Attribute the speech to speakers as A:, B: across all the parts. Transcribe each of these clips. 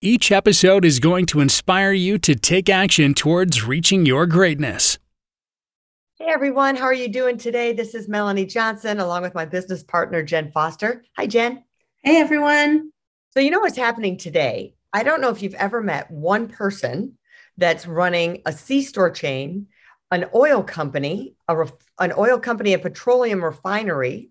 A: Each episode is going to inspire you to take action towards reaching your greatness.
B: Hey everyone, how are you doing today? This is Melanie Johnson along with my business partner, Jen Foster. Hi, Jen.
C: Hey everyone.
B: So, you know what's happening today? I don't know if you've ever met one person that's running a C store chain, an oil company, a ref- an oil company, a petroleum refinery,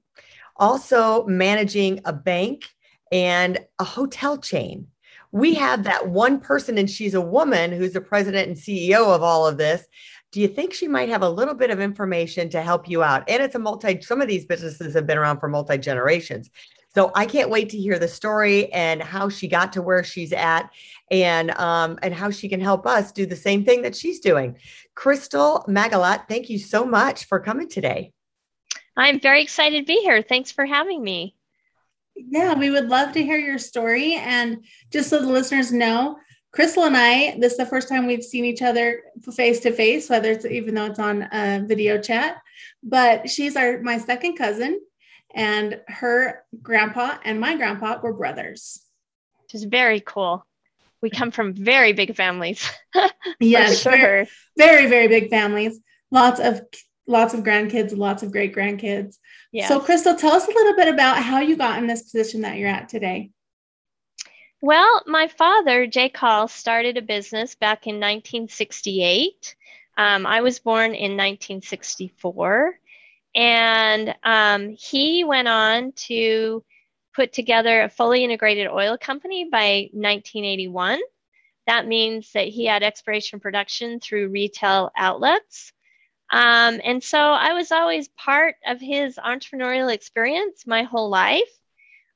B: also managing a bank and a hotel chain we have that one person and she's a woman who's the president and CEO of all of this. Do you think she might have a little bit of information to help you out? And it's a multi, some of these businesses have been around for multi generations. So I can't wait to hear the story and how she got to where she's at and um, and how she can help us do the same thing that she's doing. Crystal Maggelet, thank you so much for coming today.
D: I'm very excited to be here. Thanks for having me.
C: Yeah, we would love to hear your story. And just so the listeners know, Crystal and I, this is the first time we've seen each other face to face, whether it's even though it's on a video chat. But she's our my second cousin, and her grandpa and my grandpa were brothers.
D: Which is very cool. We come from very big families.
C: yes, sure. very, very, very big families. Lots of lots of grandkids, lots of great grandkids. Yeah. So, Crystal, tell us a little bit about how you got in this position that you're at today.
D: Well, my father, Jay Call, started a business back in 1968. Um, I was born in 1964. And um, he went on to put together a fully integrated oil company by 1981. That means that he had exploration production through retail outlets. Um, and so I was always part of his entrepreneurial experience my whole life.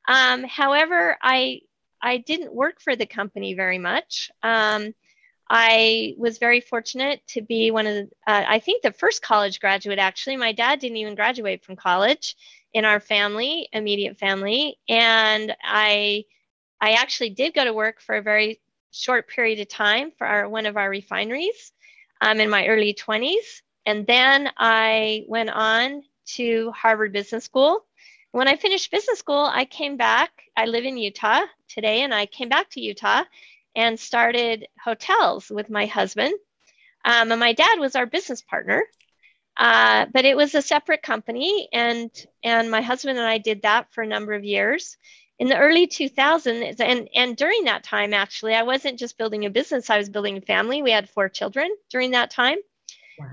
D: Um, however, I I didn't work for the company very much. Um, I was very fortunate to be one of the, uh, I think the first college graduate actually. My dad didn't even graduate from college in our family, immediate family, and I I actually did go to work for a very short period of time for our, one of our refineries um, in my early 20s. And then I went on to Harvard Business School. When I finished business school, I came back. I live in Utah today, and I came back to Utah and started hotels with my husband. Um, and my dad was our business partner, uh, but it was a separate company, and and my husband and I did that for a number of years. In the early 2000s, and and during that time, actually, I wasn't just building a business; I was building a family. We had four children during that time,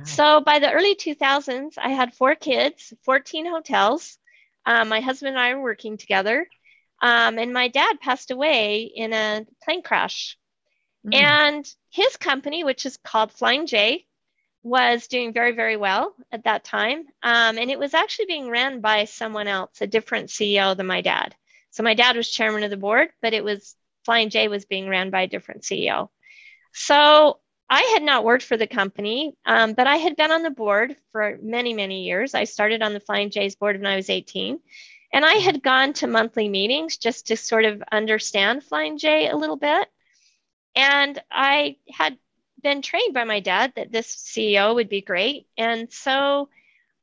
D: so by the early 2000s, I had four kids, 14 hotels. Um, my husband and I were working together. Um, and my dad passed away in a plane crash. Mm. And his company, which is called Flying J, was doing very, very well at that time. Um, and it was actually being ran by someone else, a different CEO than my dad. So my dad was chairman of the board, but it was Flying J was being ran by a different CEO. So I had not worked for the company, um, but I had been on the board for many, many years. I started on the Flying J's board when I was 18. And I had gone to monthly meetings just to sort of understand Flying J a little bit. And I had been trained by my dad that this CEO would be great. And so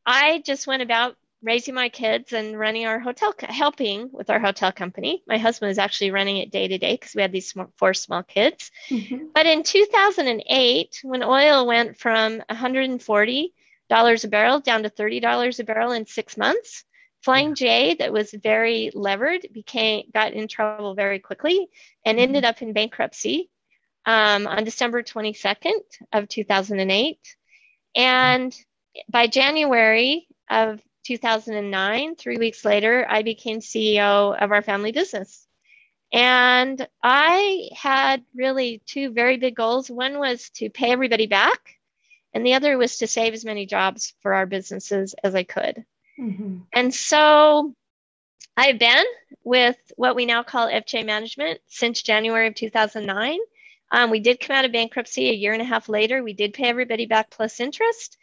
D: I just went about raising my kids and running our hotel, helping with our hotel company. My husband was actually running it day to day because we had these four small kids. Mm-hmm. But in 2008, when oil went from $140 a barrel down to $30 a barrel in six months, Flying J, that was very levered, became got in trouble very quickly and ended mm-hmm. up in bankruptcy um, on December 22nd of 2008. And by January of 2009, three weeks later, I became CEO of our family business. And I had really two very big goals. One was to pay everybody back, and the other was to save as many jobs for our businesses as I could. Mm-hmm. And so I've been with what we now call FJ Management since January of 2009. Um, we did come out of bankruptcy a year and a half later. We did pay everybody back plus interest.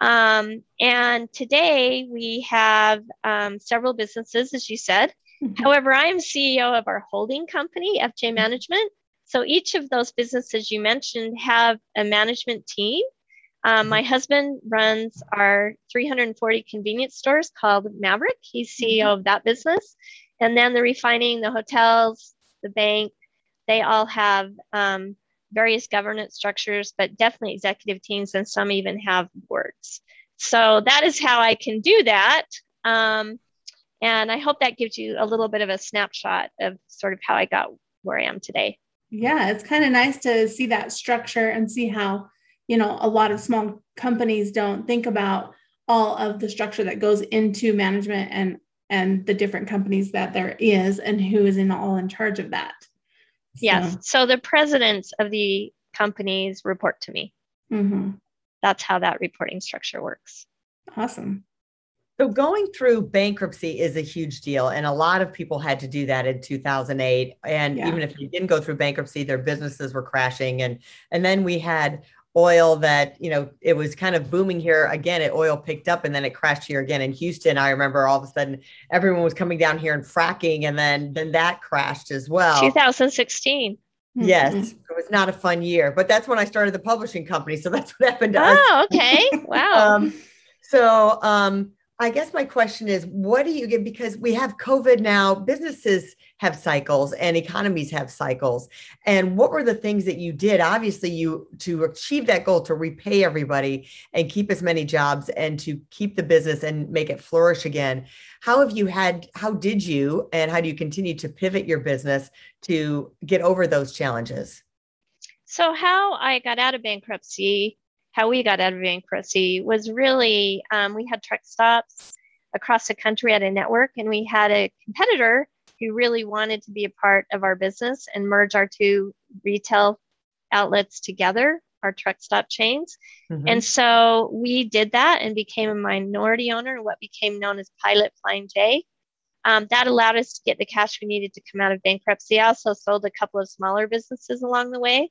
D: Um, and today we have um, several businesses, as you said. Mm-hmm. However, I am CEO of our holding company, FJ Management. So each of those businesses you mentioned have a management team. Um, my husband runs our 340 convenience stores called Maverick. He's CEO mm-hmm. of that business. And then the refining, the hotels, the bank, they all have um, various governance structures, but definitely executive teams, and some even have boards. So that is how I can do that. Um, and I hope that gives you a little bit of a snapshot of sort of how I got where I am today.
C: Yeah, it's kind of nice to see that structure and see how, you know, a lot of small companies don't think about all of the structure that goes into management and and the different companies that there is and who is in all in charge of that.
D: Yes. So the presidents of the companies report to me. Mm-hmm. That's how that reporting structure works.
C: Awesome.
B: So going through bankruptcy is a huge deal, and a lot of people had to do that in 2008. And yeah. even if they didn't go through bankruptcy, their businesses were crashing. And and then we had oil that you know it was kind of booming here. Again it oil picked up and then it crashed here again in houston. I remember all of a sudden everyone was coming down here and fracking and then then that crashed as well.
D: 2016
B: yes mm-hmm. it was not a fun year but that's when i started the publishing company so that's what happened to
D: oh,
B: us.
D: Oh okay. Wow.
B: Um, so um I guess my question is what do you get? Because we have COVID now, businesses have cycles and economies have cycles. And what were the things that you did? Obviously, you to achieve that goal to repay everybody and keep as many jobs and to keep the business and make it flourish again. How have you had how did you and how do you continue to pivot your business to get over those challenges?
D: So how I got out of bankruptcy how we got out of bankruptcy was really um, we had truck stops across the country at a network, and we had a competitor who really wanted to be a part of our business and merge our two retail outlets together, our truck stop chains. Mm-hmm. And so we did that and became a minority owner in what became known as Pilot Flying J. Um, that allowed us to get the cash we needed to come out of bankruptcy. I also sold a couple of smaller businesses along the way.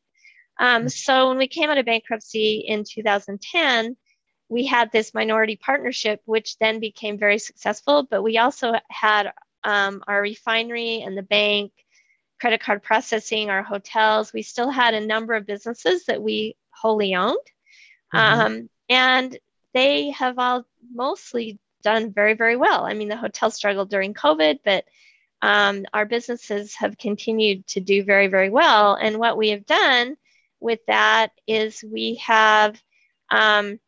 D: Um, so when we came out of bankruptcy in 2010, we had this minority partnership, which then became very successful. But we also had um, our refinery and the bank, credit card processing, our hotels. We still had a number of businesses that we wholly owned. Mm-hmm. Um, and they have all mostly done very, very well. I mean, the hotel struggled during COVID, but um, our businesses have continued to do very, very well. And what we have done with that is we have um,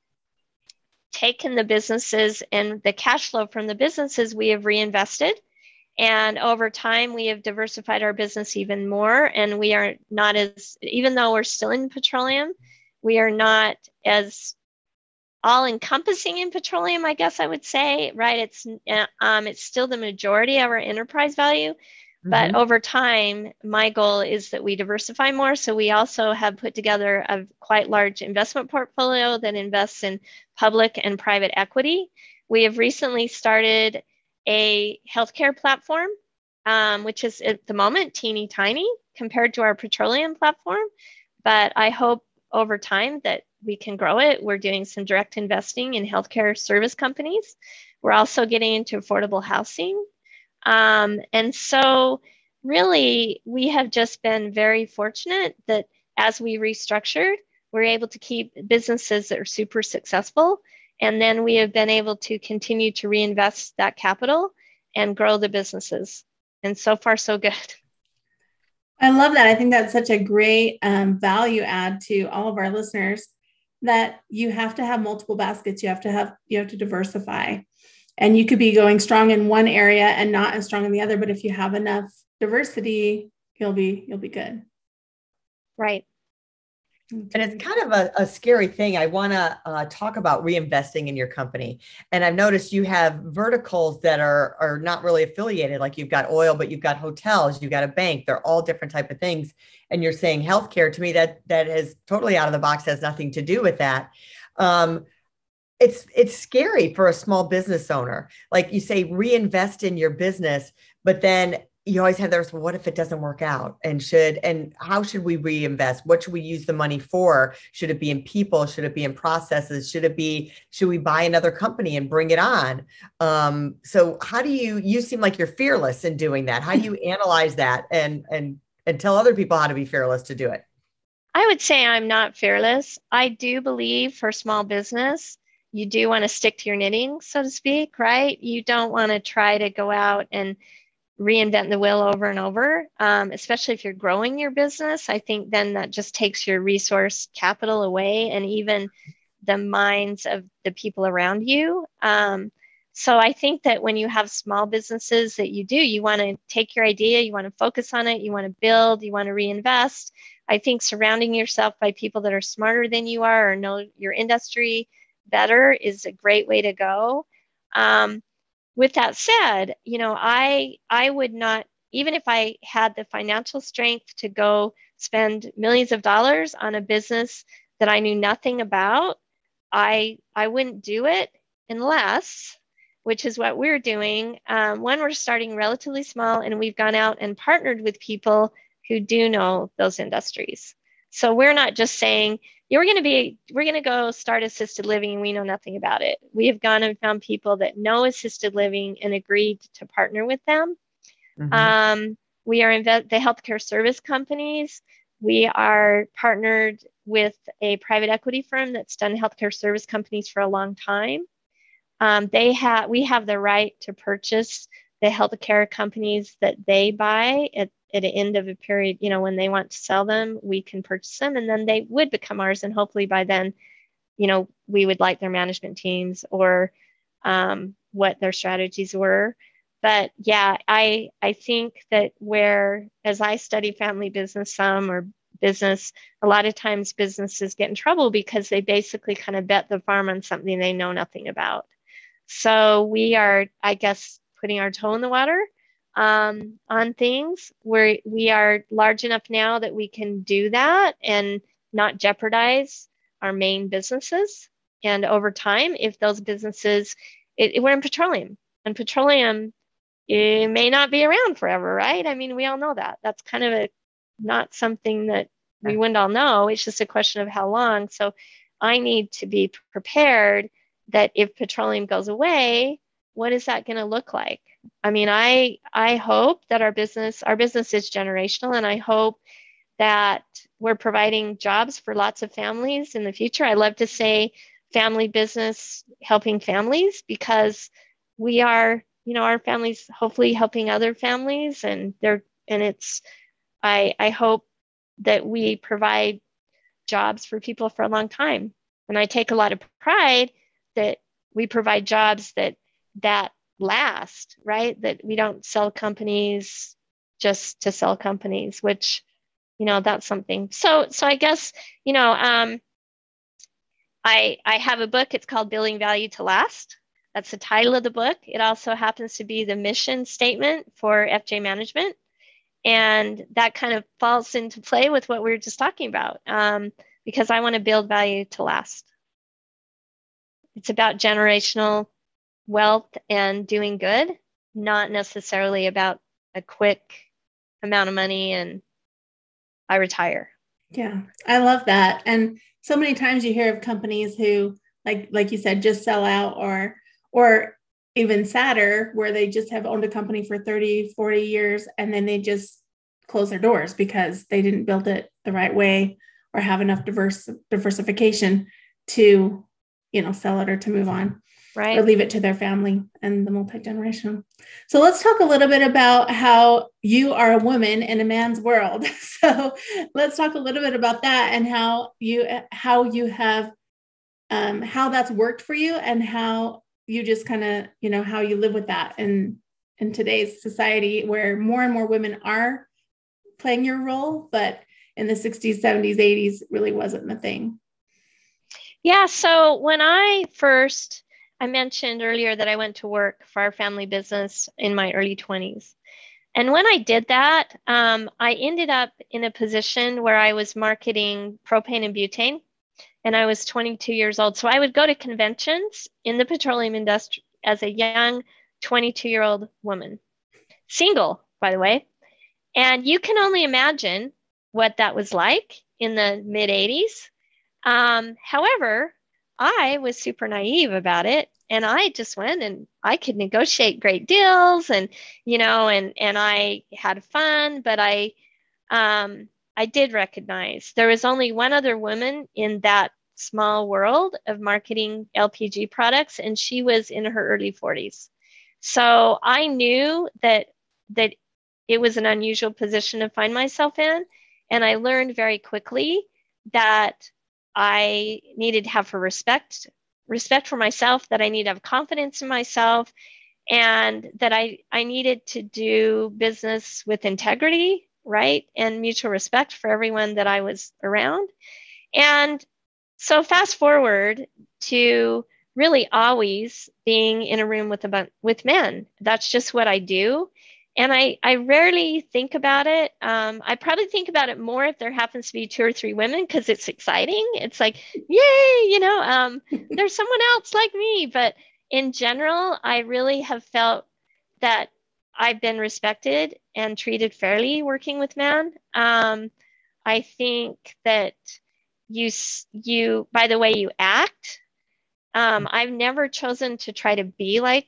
D: taken the businesses and the cash flow from the businesses we have reinvested. And over time, we have diversified our business even more. And we are not as, even though we're still in petroleum, we are not as all encompassing in petroleum, I guess I would say, right? It's, um, it's still the majority of our enterprise value, but mm-hmm. over time, my goal is that we diversify more. So we also have put together a quite large investment portfolio that invests in public and private equity. We have recently started a healthcare platform, um, which is at the moment teeny tiny compared to our petroleum platform. But I hope over time that we can grow it. We're doing some direct investing in healthcare service companies. We're also getting into affordable housing um, and so, really, we have just been very fortunate that as we restructured, we're able to keep businesses that are super successful. And then we have been able to continue to reinvest that capital and grow the businesses. And so far, so good.
C: I love that. I think that's such a great um, value add to all of our listeners that you have to have multiple baskets. You have to have, you have to diversify and you could be going strong in one area and not as strong in the other but if you have enough diversity you'll be you'll be good
D: right
B: and it's kind of a, a scary thing. I want to uh, talk about reinvesting in your company. And I've noticed you have verticals that are are not really affiliated. Like you've got oil, but you've got hotels, you've got a bank. They're all different type of things. And you're saying healthcare to me that that is totally out of the box. Has nothing to do with that. Um, it's it's scary for a small business owner like you say reinvest in your business but then you always have there's what if it doesn't work out? And should and how should we reinvest? What should we use the money for? Should it be in people? Should it be in processes? Should it be should we buy another company and bring it on? Um, so how do you you seem like you're fearless in doing that. How do you analyze that and and and tell other people how to be fearless to do it?
D: I would say i'm not fearless. I do believe for small business you do want to stick to your knitting so to speak right? You don't want to try to go out and reinvent the wheel over and over, um, especially if you're growing your business. I think then that just takes your resource capital away and even the minds of the people around you. Um, so I think that when you have small businesses that you do, you want to take your idea, you want to focus on it, you want to build, you want to reinvest. I think surrounding yourself by people that are smarter than you are or know your industry better is a great way to go. Um, with that said, you know, I I would not even if I had the financial strength to go spend millions of dollars on a business that I knew nothing about, I I wouldn't do it unless, which is what we're doing. Um, when we're starting relatively small, and we've gone out and partnered with people who do know those industries. So we're not just saying, you're going to be we're going to go start assisted living and we know nothing about it. We have gone and found people that know assisted living and agreed to partner with them. Mm-hmm. um, we are in the healthcare service companies. We are partnered with a private equity firm that's done healthcare service companies for a long time. Um, they have we have the right to purchase the healthcare companies that they buy at at the end of a period, you know, when they want to sell them, we can purchase them and then they would become ours. And hopefully by then, you know, we would like their management teams or um, what their strategies were. But yeah, I I think that where as I study family business some or business, a lot of times businesses get in trouble because they basically kind of bet the farm on something they know nothing about. So we are, I guess, putting our toe in the water um, on things. Where we are large enough now that we can do that and not jeopardize our main businesses. And over time, if those businesses, it, we're in petroleum, and petroleum it may not be around forever, right? I mean, we all know that. That's kind of a not something that we wouldn't all know. It's just a question of how long. So I need to be prepared that if petroleum goes away, what is that going to look like? I mean, I I hope that our business our business is generational, and I hope that we're providing jobs for lots of families in the future. I love to say family business helping families because we are, you know, our families hopefully helping other families, and they're and it's I I hope that we provide jobs for people for a long time, and I take a lot of pride that we provide jobs that that last, right? That we don't sell companies just to sell companies, which, you know, that's something. So, so I guess, you know, um, I, I have a book. It's called Building Value to Last. That's the title of the book. It also happens to be the mission statement for FJ Management. And that kind of falls into play with what we were just talking about um, because I want to build value to last. It's about generational wealth and doing good, not necessarily about a quick amount of money and I retire.
C: Yeah, I love that. And so many times you hear of companies who like like you said just sell out or or even sadder where they just have owned a company for 30 40 years and then they just close their doors because they didn't build it the right way or have enough diverse diversification to you know sell it or to move on
D: right.
C: or leave it to their family and the multi-generational so let's talk a little bit about how you are a woman in a man's world. So let's talk a little bit about that and how you how you have um, how that's worked for you and how you just kind of you know how you live with that in in today's society where more and more women are playing your role but in the 60s 70s 80s really wasn't the thing.
D: Yeah so when i first I mentioned earlier that I went to work for our family business in my early 20s. And when I did that, um, I ended up in a position where I was marketing propane and butane, and I was 22 years old. So I would go to conventions in the petroleum industry as a young 22 year old woman, single, by the way. And you can only imagine what that was like in the mid 80s. Um, however, I was super naive about it and I just went and I could negotiate great deals and you know and and I had fun but I um I did recognize there was only one other woman in that small world of marketing LPG products and she was in her early 40s. So I knew that that it was an unusual position to find myself in and I learned very quickly that I needed to have her respect respect for myself that I need to have confidence in myself and that I I needed to do business with integrity right and mutual respect for everyone that I was around and so fast forward to really always being in a room with a with men. That's just what I do. And I, I rarely think about it. Um, I probably think about it more if there happens to be two or three women because it's exciting. It's like, yay, you know, um, there's someone else like me. But in general, I really have felt that I've been respected and treated fairly working with men. Um, I think that you you by the way you act um, i've never chosen to try to be like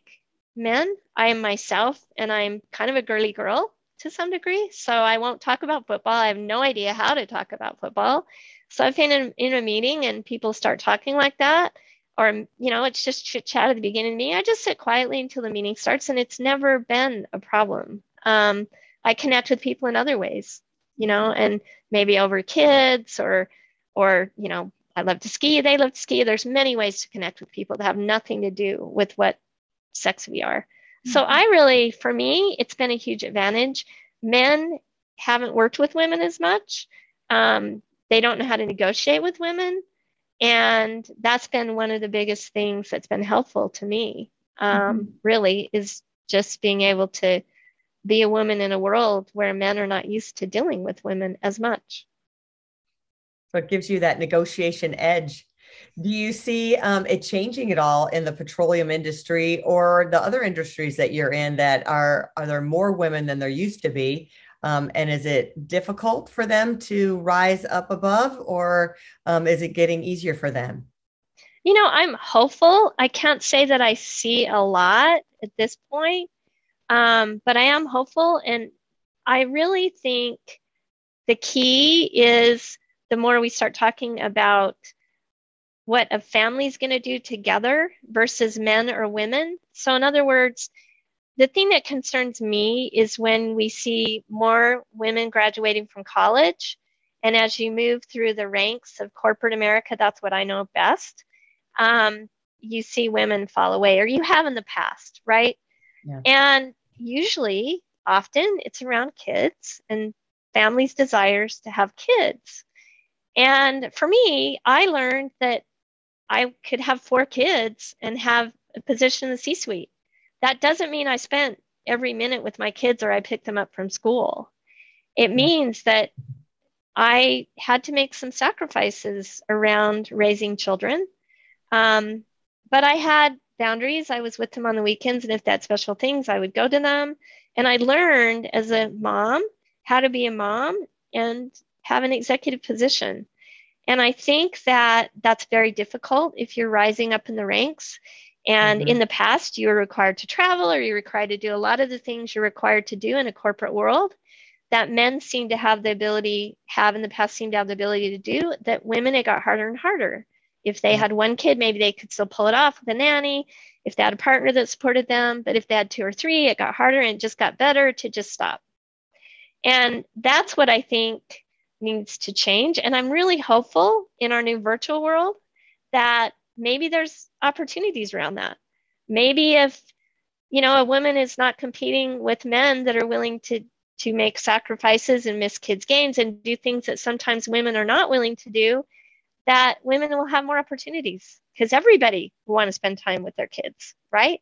D: men. I am myself and i'm kind of a girly girl to some degree so i won't talk about football. I have no idea how to talk about football. So i've been in, in a meeting and people start talking like that or you know it's just chit chat at the beginning of me i just sit quietly until the meeting starts and it's never been a problem. Um, i connect with people in other ways you know and maybe over kids or or you know i love to ski. They love to ski. There's many ways to connect with people that have nothing to do with what sex we are mm-hmm. so i really for me it's been a huge advantage men haven't worked with women as much um, they don't know how to negotiate with women and that's been one of the biggest things that's been helpful to me um, mm-hmm. really is just being able to be a woman in a world where men are not used to dealing with women as much
B: so it gives you that negotiation edge. Do you see um, it changing at all in the petroleum industry or the other industries that you're in that are are there more women than there used to be? Um, and is it difficult for them to rise up above, or um, is it getting easier for them?
D: You know, I'm hopeful. I can't say that I see a lot at this point, um, but I am hopeful, and I really think the key is the more we start talking about what a family is going to do together versus men or women. So, in other words, the thing that concerns me is when we see more women graduating from college. And as you move through the ranks of corporate America, that's what I know best. Um, you see women fall away, or you have in the past, right? Yeah. And usually, often, it's around kids and families' desires to have kids. And for me, I learned that I could have four kids and have a position in the C suite. That doesn't mean I spent every minute with my kids or I picked them up from school. It means that I had to make some sacrifices around raising children. Um, but I had boundaries. I was with them on the weekends, and if they had special things, I would go to them. And I learned as a mom how to be a mom and have an executive position. And I think that that's very difficult if you're rising up in the ranks. And mm-hmm. in the past, you were required to travel or you're required to do a lot of the things you're required to do in a corporate world that men seem to have the ability, have in the past seem to have the ability to do, that women, it got harder and harder. If they mm-hmm. had one kid, maybe they could still pull it off with a nanny. If they had a partner that supported them, but if they had two or three, it got harder and it just got better to just stop. And that's what I think needs to change. And I'm really hopeful in our new virtual world that maybe there's opportunities around that. Maybe if, you know, a woman is not competing with men that are willing to to make sacrifices and miss kids' games and do things that sometimes women are not willing to do, that women will have more opportunities because everybody will want to spend time with their kids, right?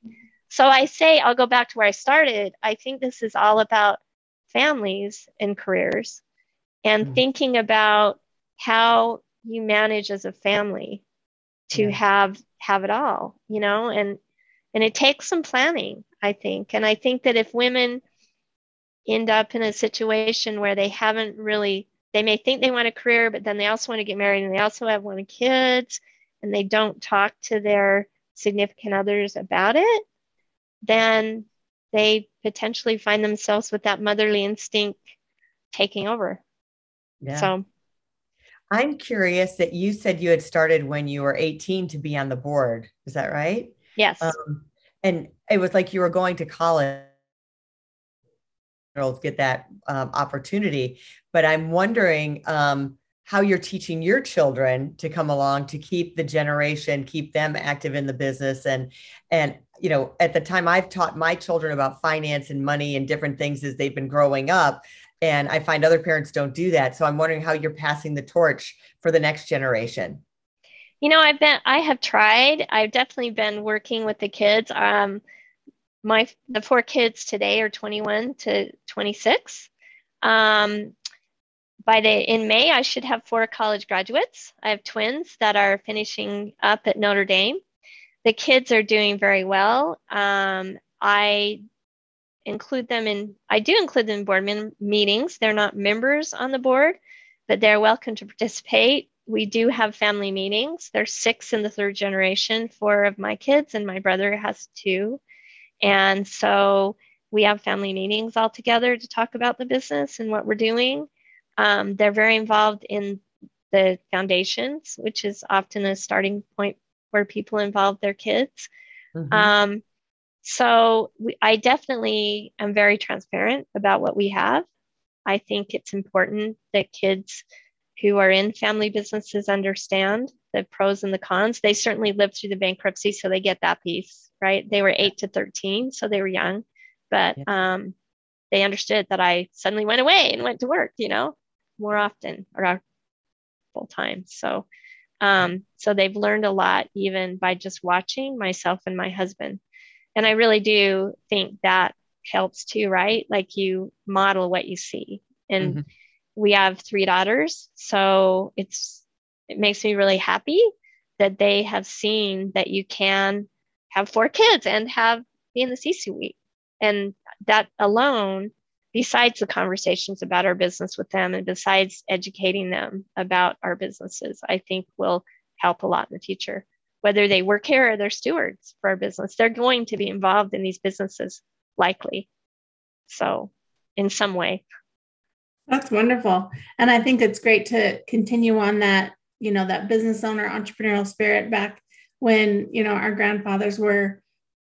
D: So I say, I'll go back to where I started. I think this is all about families and careers and mm. thinking about how you manage as a family to have have it all you know and and it takes some planning i think. And i think that if women end up in a situation where they haven't really they may think they want a career but then they also want to get married and they also have one of kids and they don't talk to their significant others about it then they potentially find themselves with that motherly instinct taking over yeah. so
B: i'm curious that you said you had started when you were 18 to be on the board is that right
D: yes um,
B: and it was like you were going to college get that um, opportunity. But I'm wondering um, how you're teaching your children to come along to keep the generation, keep them active in the business, and and you know, at the time I've taught my children about finance and money and different things as they've been growing up. And I find other parents don't do that. So I'm wondering how you're passing the torch for the next generation.
D: You know, I've been, I have tried. I've definitely been working with the kids. Um, my the four kids today are 21 to 26. Um, by the in May, I should have four college graduates. I have twins that are finishing up at Notre Dame. The kids are doing very well. Um, I include them in. I do include them in board meetings. They're not members on the board, but they're welcome to participate. We do have family meetings. There's six in the third generation. Four of my kids, and my brother has two. And so we have family meetings all together to talk about the business and what we're doing. Um, they're very involved in the foundations, which is often a starting point where people involve their kids. Mm-hmm. Um, so we, I definitely am very transparent about what we have. I think it's important that kids who are in family businesses understand the pros and the cons. They certainly lived through the bankruptcy, so they get that piece, right? They were eight to 13, so they were young, but um, they understood that I suddenly went away and went to work, you know, more often or full time. So, um, so they've learned a lot even by just watching myself and my husband. And I really do think that helps too, right? Like you model what you see. And mm-hmm. we have three daughters, so it's it makes me really happy that they have seen that you can have four kids and have be in the C suite. And that alone, besides the conversations about our business with them and besides educating them about our businesses, I think will help a lot in the future. Whether they work here or they're stewards for our business, they're going to be involved in these businesses likely. So, in some way.
C: That's wonderful. And I think it's great to continue on that you know that business owner entrepreneurial spirit back when you know our grandfathers were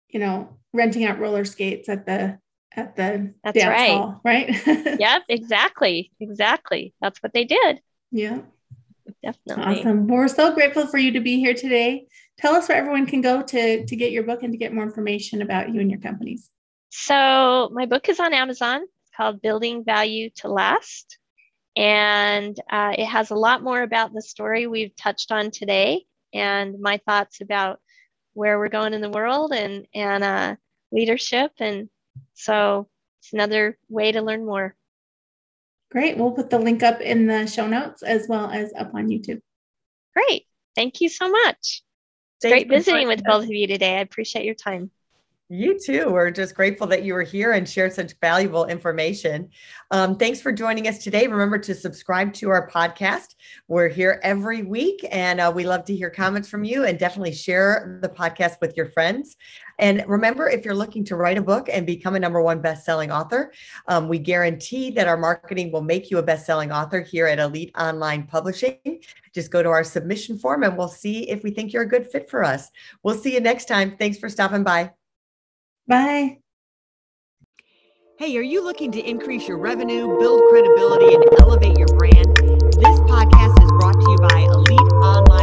C: you know renting out roller skates at the at the
D: that's dance right.
C: hall, right?
D: Yep exactly exactly. That's what they did.
C: Yeah.
D: Definitely.
C: Awesome. Well, we're so grateful for you to be here today tell us where everyone can go to to get your book and to get more information about you and your companies
D: so my book is on amazon it's called building value to last and uh, it has a lot more about the story we've touched on today and my thoughts about where we're going in the world and, and uh, leadership. And so it's another way to learn more.
C: Great. We'll put the link up in the show notes as well as up on YouTube.
D: Great. Thank you so much. Great visiting with both of you today. I appreciate your time.
B: You too. We're just grateful that you were here and shared such valuable information. Um, thanks for joining us today. Remember to subscribe to our podcast. We're here every week and uh, we love to hear comments from you and definitely share the podcast with your friends. And remember, if you're looking to write a book and become a number one best-selling author, um, we guarantee that our marketing will make you a best-selling author here at Elite Online Publishing. Just go to our submission form and we'll see if we think you're a good fit for us. We'll see you next time. Thanks for stopping by.
C: Bye.
B: Hey, are you looking to increase your revenue, build credibility, and elevate your brand? This podcast is brought to you by Elite Online